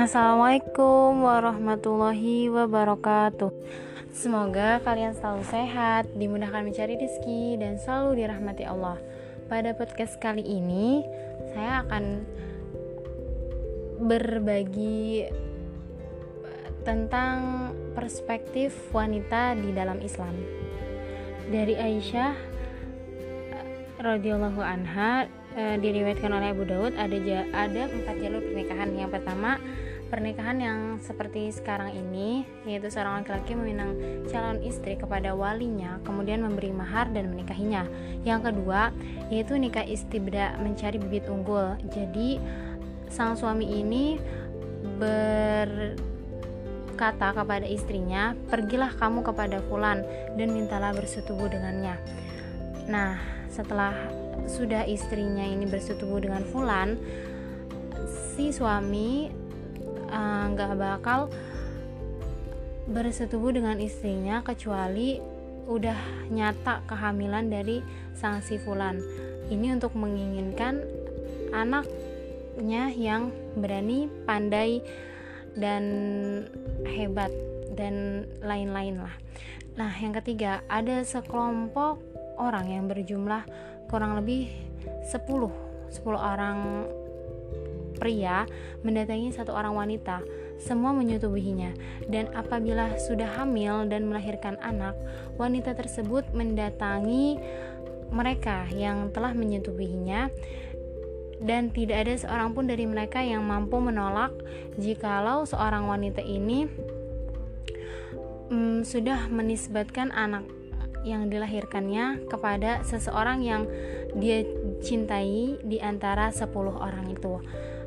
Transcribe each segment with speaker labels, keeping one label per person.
Speaker 1: Assalamualaikum warahmatullahi wabarakatuh. Semoga kalian selalu sehat, dimudahkan mencari rezeki, dan selalu dirahmati Allah. Pada podcast kali ini, saya akan berbagi tentang perspektif wanita di dalam Islam. Dari Aisyah radhiyallahu anha e, diriwayatkan oleh Abu Daud ada ada empat jalur pernikahan. Yang pertama pernikahan yang seperti sekarang ini yaitu seorang laki-laki meminang calon istri kepada walinya kemudian memberi mahar dan menikahinya. Yang kedua yaitu nikah istibda mencari bibit unggul. Jadi sang suami ini berkata kepada istrinya pergilah kamu kepada fulan dan mintalah bersetubuh dengannya. Nah setelah sudah istrinya ini bersetubuh dengan fulan si suami nggak uh, bakal bersetubuh dengan istrinya kecuali udah nyata kehamilan dari sang si fulan. Ini untuk menginginkan anaknya yang berani pandai dan hebat dan lain-lain lah. Nah yang ketiga ada sekelompok orang yang berjumlah kurang lebih 10 10 orang pria mendatangi satu orang wanita, semua menyetubuhinya. Dan apabila sudah hamil dan melahirkan anak, wanita tersebut mendatangi mereka yang telah menyetubuhinya dan tidak ada seorang pun dari mereka yang mampu menolak jikalau seorang wanita ini mm, sudah menisbatkan anak yang dilahirkannya kepada seseorang yang dia cintai di antara 10 orang itu.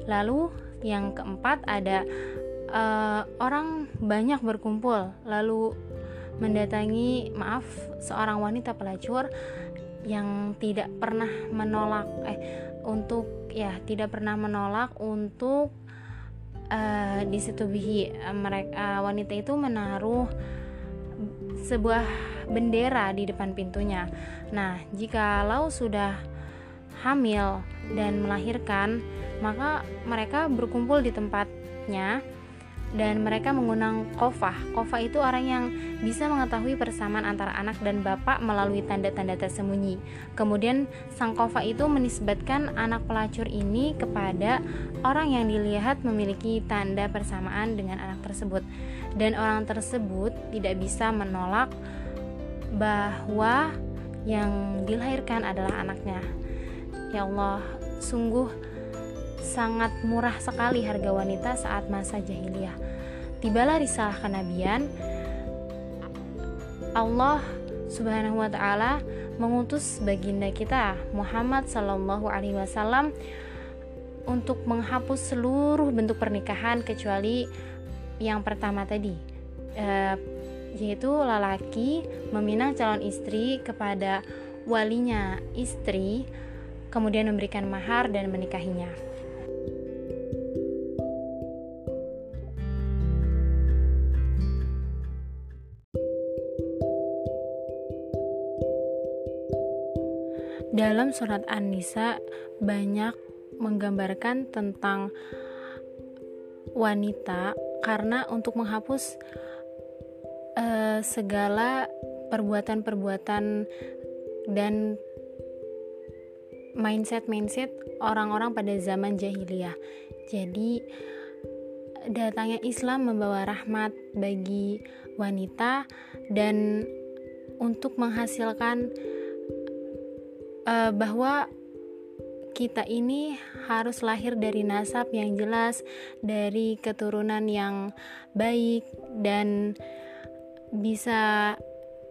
Speaker 1: Lalu yang keempat ada uh, orang banyak berkumpul lalu mendatangi maaf seorang wanita pelacur yang tidak pernah menolak eh untuk ya tidak pernah menolak untuk uh, disetubuhi uh, mereka uh, wanita itu menaruh sebuah bendera di depan pintunya. Nah, jikalau sudah hamil dan melahirkan, maka mereka berkumpul di tempatnya dan mereka menggunakan kofah. Kofah itu orang yang bisa mengetahui persamaan antara anak dan bapak melalui tanda-tanda tersembunyi. Kemudian sang kofah itu menisbatkan anak pelacur ini kepada orang yang dilihat memiliki tanda persamaan dengan anak tersebut. Dan orang tersebut tidak bisa menolak bahwa yang dilahirkan adalah anaknya. Ya Allah, sungguh sangat murah sekali harga wanita saat masa jahiliyah. Tibalah risalah kenabian, Allah Subhanahu wa taala mengutus baginda kita Muhammad sallallahu alaihi wasallam untuk menghapus seluruh bentuk pernikahan kecuali yang pertama tadi e, yaitu lelaki meminang calon istri kepada walinya istri kemudian memberikan mahar dan menikahinya. Dalam surat An-Nisa banyak menggambarkan tentang wanita karena untuk menghapus uh, segala perbuatan-perbuatan dan mindset-mindset orang-orang pada zaman jahiliyah. Jadi datangnya Islam membawa rahmat bagi wanita dan untuk menghasilkan uh, bahwa kita ini harus lahir dari nasab yang jelas, dari keturunan yang baik dan bisa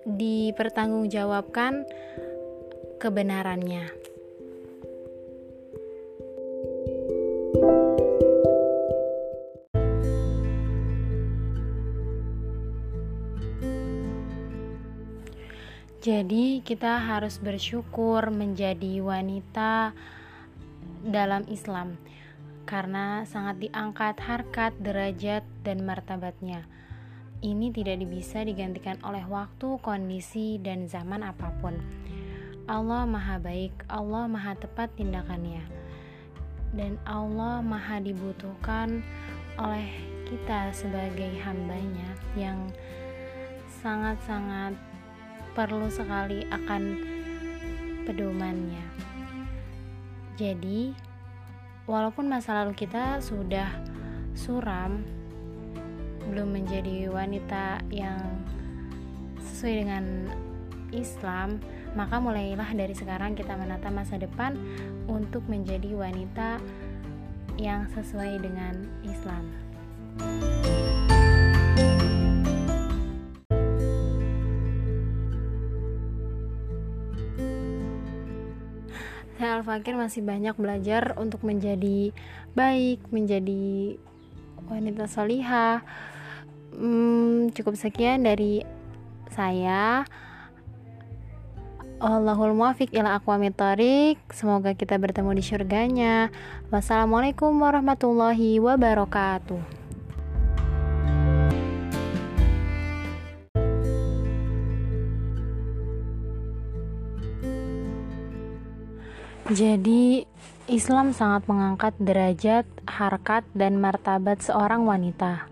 Speaker 1: dipertanggungjawabkan kebenarannya. Jadi, kita harus bersyukur menjadi wanita dalam Islam karena sangat diangkat harkat, derajat, dan martabatnya. Ini tidak bisa digantikan oleh waktu, kondisi, dan zaman apa pun. Allah Maha Baik, Allah Maha Tepat tindakannya, dan Allah Maha dibutuhkan oleh kita sebagai hambanya yang sangat-sangat perlu sekali akan pedomannya. Jadi, walaupun masa lalu kita sudah suram, belum menjadi wanita yang sesuai dengan Islam, maka mulailah dari sekarang kita menata masa depan untuk menjadi wanita yang sesuai dengan Islam. Saya Al-Fakir masih banyak belajar untuk menjadi baik, menjadi wanita solihah. Hmm, cukup sekian dari saya. Allahul muafiq ila aqwamit. Semoga kita bertemu di surganya. Wassalamualaikum warahmatullahi wabarakatuh. Jadi, Islam sangat mengangkat derajat, harkat, dan martabat seorang wanita.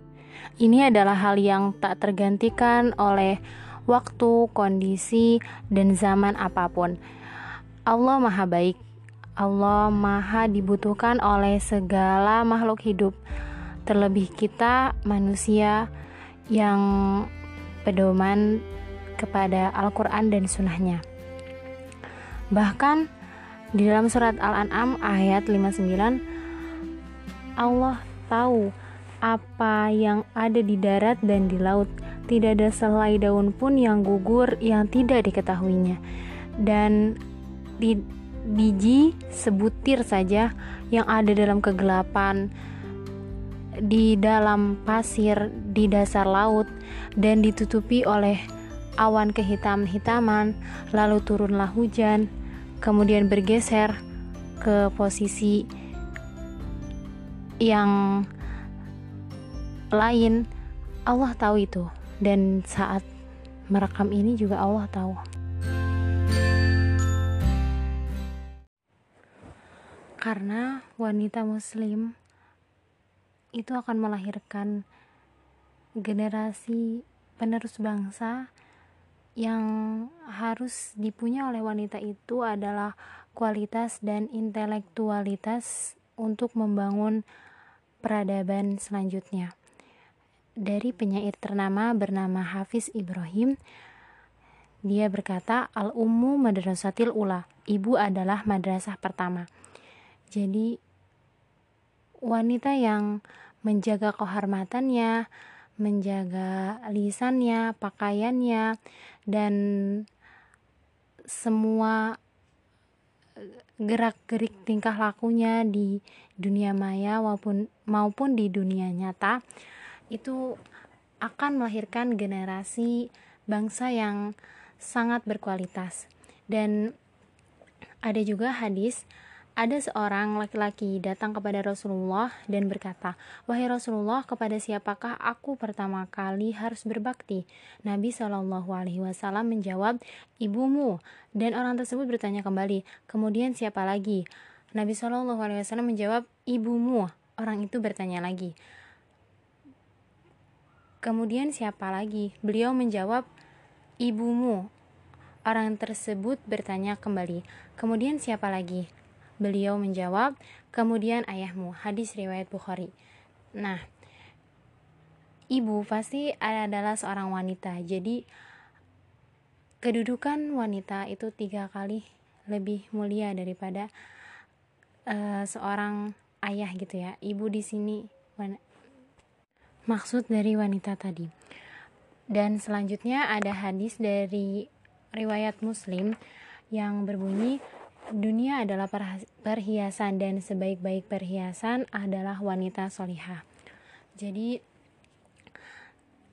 Speaker 1: Ini adalah hal yang tak tergantikan oleh waktu, kondisi, dan zaman apa pun. Allah Maha Baik. Allah Maha dibutuhkan oleh segala makhluk hidup, terlebih kita manusia yang pedoman kepada Al-Quran dan Sunnahnya. Bahkan di dalam surat Al-An'am ayat 59 Allah tahu apa yang ada di darat dan di laut tidak ada selai daun pun yang gugur yang tidak diketahuinya. Dan di biji sebutir saja yang ada dalam kegelapan di dalam pasir di dasar laut dan ditutupi oleh awan kehitam-hitaman lalu turunlah hujan kemudian bergeser ke posisi yang lain Allah tahu itu dan saat merekam ini juga Allah tahu. Karena wanita muslim itu akan melahirkan generasi penerus bangsa yang harus dipunya oleh wanita itu adalah kualitas dan intelektualitas untuk membangun peradaban selanjutnya dari penyair ternama bernama Hafiz Ibrahim. Dia berkata, Al-Ummu Madrasatil Ula, ibu adalah madrasah pertama. Jadi, wanita yang menjaga kehormatannya, menjaga lisannya, pakaiannya, dan semua gerak-gerik tingkah lakunya di dunia maya maupun maupun di dunia nyata itu akan melahirkan generasi bangsa yang sangat berkualitas. Dan ada juga hadis ada seorang laki-laki datang kepada Rasulullah dan berkata, "Wahai Rasulullah, kepada siapakah aku pertama kali harus berbakti?" Nabi wasallam menjawab, "Ibumu." Dan orang tersebut bertanya kembali, "Kemudian siapa lagi?" Nabi wasallam menjawab, "Ibumu." Orang itu bertanya lagi, Kemudian siapa lagi? Beliau menjawab, ibumu. Orang tersebut bertanya kembali, kemudian siapa lagi? Beliau menjawab, kemudian ayahmu. Hadis riwayat Bukhari. Nah, ibu pasti adalah seorang wanita. Jadi, kedudukan wanita itu tiga kali lebih mulia daripada uh, seorang ayah gitu ya. Ibu di sini maksud dari wanita tadi. Dan selanjutnya ada hadis dari riwayat Muslim yang berbunyi dunia adalah perhiasan dan sebaik-baik perhiasan adalah wanita solihah. Jadi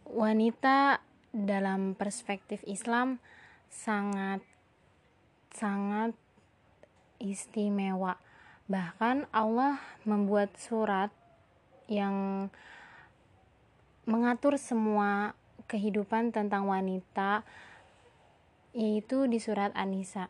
Speaker 1: wanita dalam perspektif Islam sangat sangat istimewa. Bahkan Allah membuat surat yang mengatur semua kehidupan tentang wanita yaitu di surat An-Nisa